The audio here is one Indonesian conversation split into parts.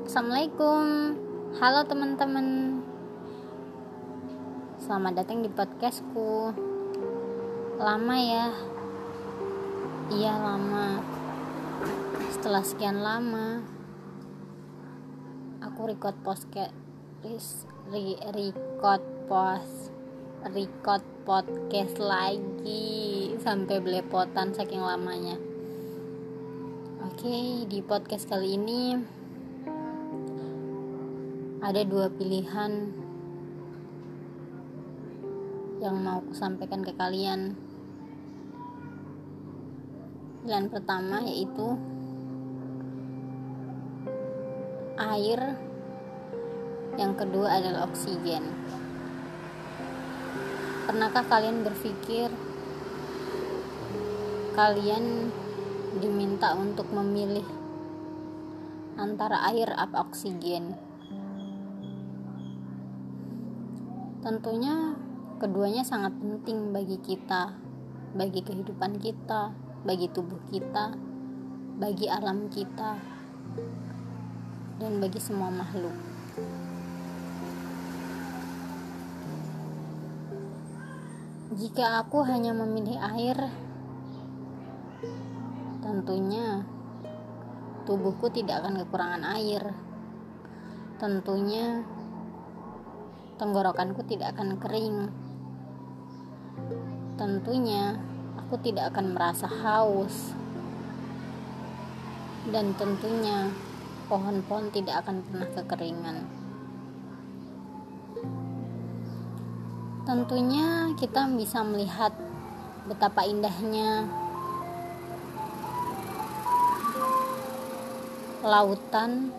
Assalamualaikum. Halo teman-teman. Selamat datang di podcastku. Lama ya? Iya lama. Setelah sekian lama Aku record podcast Record post Record podcast lagi. Sampai belepotan saking lamanya. Oke, di podcast kali ini ada dua pilihan yang mau aku sampaikan ke kalian. Pilihan pertama yaitu air, yang kedua adalah oksigen. Pernahkah kalian berpikir kalian diminta untuk memilih antara air apa oksigen. Tentunya keduanya sangat penting bagi kita, bagi kehidupan kita, bagi tubuh kita, bagi alam kita, dan bagi semua makhluk. Jika aku hanya memilih air, Tentunya tubuhku tidak akan kekurangan air. Tentunya tenggorokanku tidak akan kering. Tentunya aku tidak akan merasa haus. Dan tentunya pohon-pohon tidak akan pernah kekeringan. Tentunya kita bisa melihat betapa indahnya lautan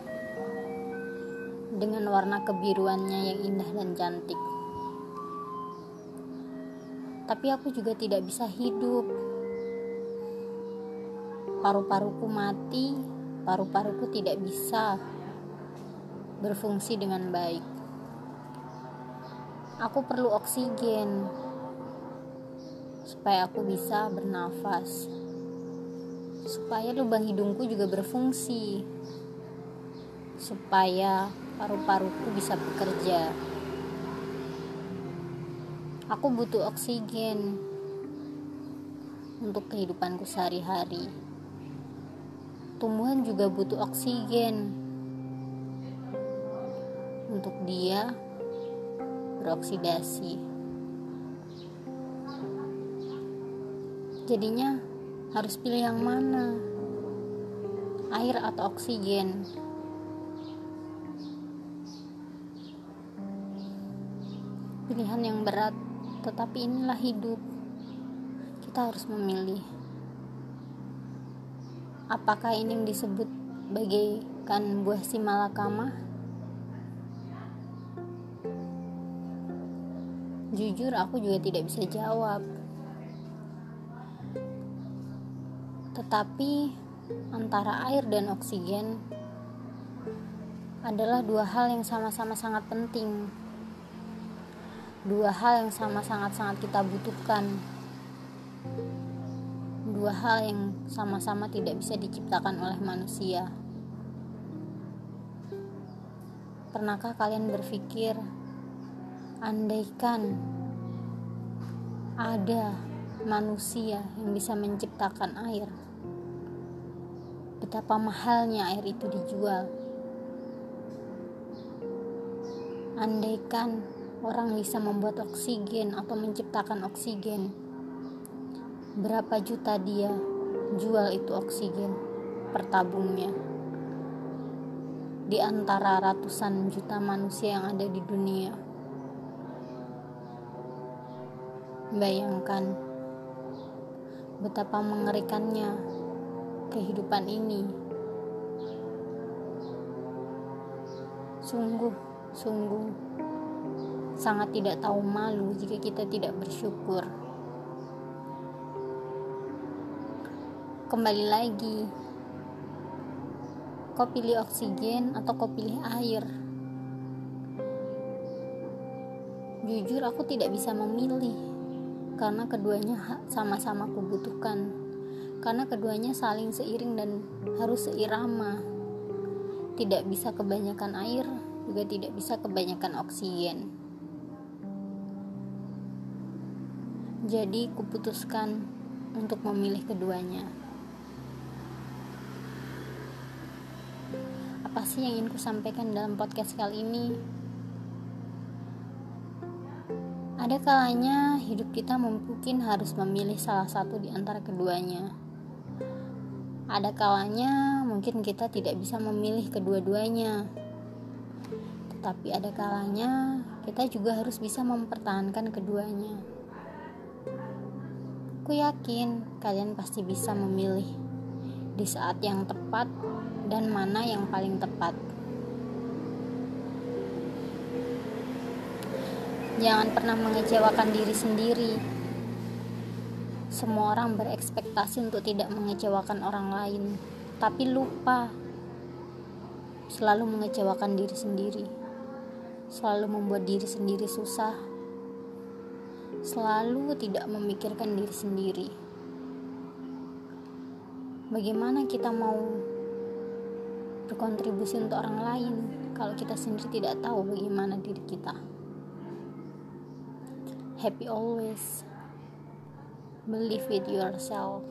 dengan warna kebiruannya yang indah dan cantik. Tapi aku juga tidak bisa hidup. Paru-paruku mati, paru-paruku tidak bisa berfungsi dengan baik. Aku perlu oksigen supaya aku bisa bernafas supaya lubang hidungku juga berfungsi supaya paru-paruku bisa bekerja. Aku butuh oksigen untuk kehidupanku sehari-hari. Tumbuhan juga butuh oksigen untuk dia beroksidasi. Jadinya harus pilih yang mana? Air atau oksigen pilihan yang berat tetapi inilah hidup. Kita harus memilih. Apakah ini yang disebut bagaikan buah si malakama? Jujur aku juga tidak bisa jawab. Tetapi antara air dan oksigen adalah dua hal yang sama-sama sangat penting. Dua hal yang sama sangat-sangat kita butuhkan. Dua hal yang sama-sama tidak bisa diciptakan oleh manusia. Pernahkah kalian berpikir, andaikan ada manusia yang bisa menciptakan air. Betapa mahalnya air itu dijual. Andaikan orang bisa membuat oksigen atau menciptakan oksigen, berapa juta dia jual itu oksigen per tabungnya? Di antara ratusan juta manusia yang ada di dunia. Bayangkan betapa mengerikannya kehidupan ini. Sungguh, sungguh sangat tidak tahu malu jika kita tidak bersyukur. Kembali lagi, kau pilih oksigen atau kau pilih air? Jujur, aku tidak bisa memilih karena keduanya sama-sama kubutuhkan karena keduanya saling seiring dan harus seirama tidak bisa kebanyakan air, juga tidak bisa kebanyakan oksigen. Jadi, kuputuskan untuk memilih keduanya. Apa sih yang ingin kusampaikan dalam podcast kali ini? Ada kalanya hidup kita mungkin harus memilih salah satu di antara keduanya. Ada kalanya mungkin kita tidak bisa memilih kedua-duanya. Tetapi ada kalanya kita juga harus bisa mempertahankan keduanya. Aku yakin kalian pasti bisa memilih di saat yang tepat dan mana yang paling tepat. Jangan pernah mengecewakan diri sendiri. Semua orang berekspektasi untuk tidak mengecewakan orang lain, tapi lupa selalu mengecewakan diri sendiri, selalu membuat diri sendiri susah, selalu tidak memikirkan diri sendiri. Bagaimana kita mau berkontribusi untuk orang lain kalau kita sendiri tidak tahu bagaimana diri kita? Happy always. Believe with yourself.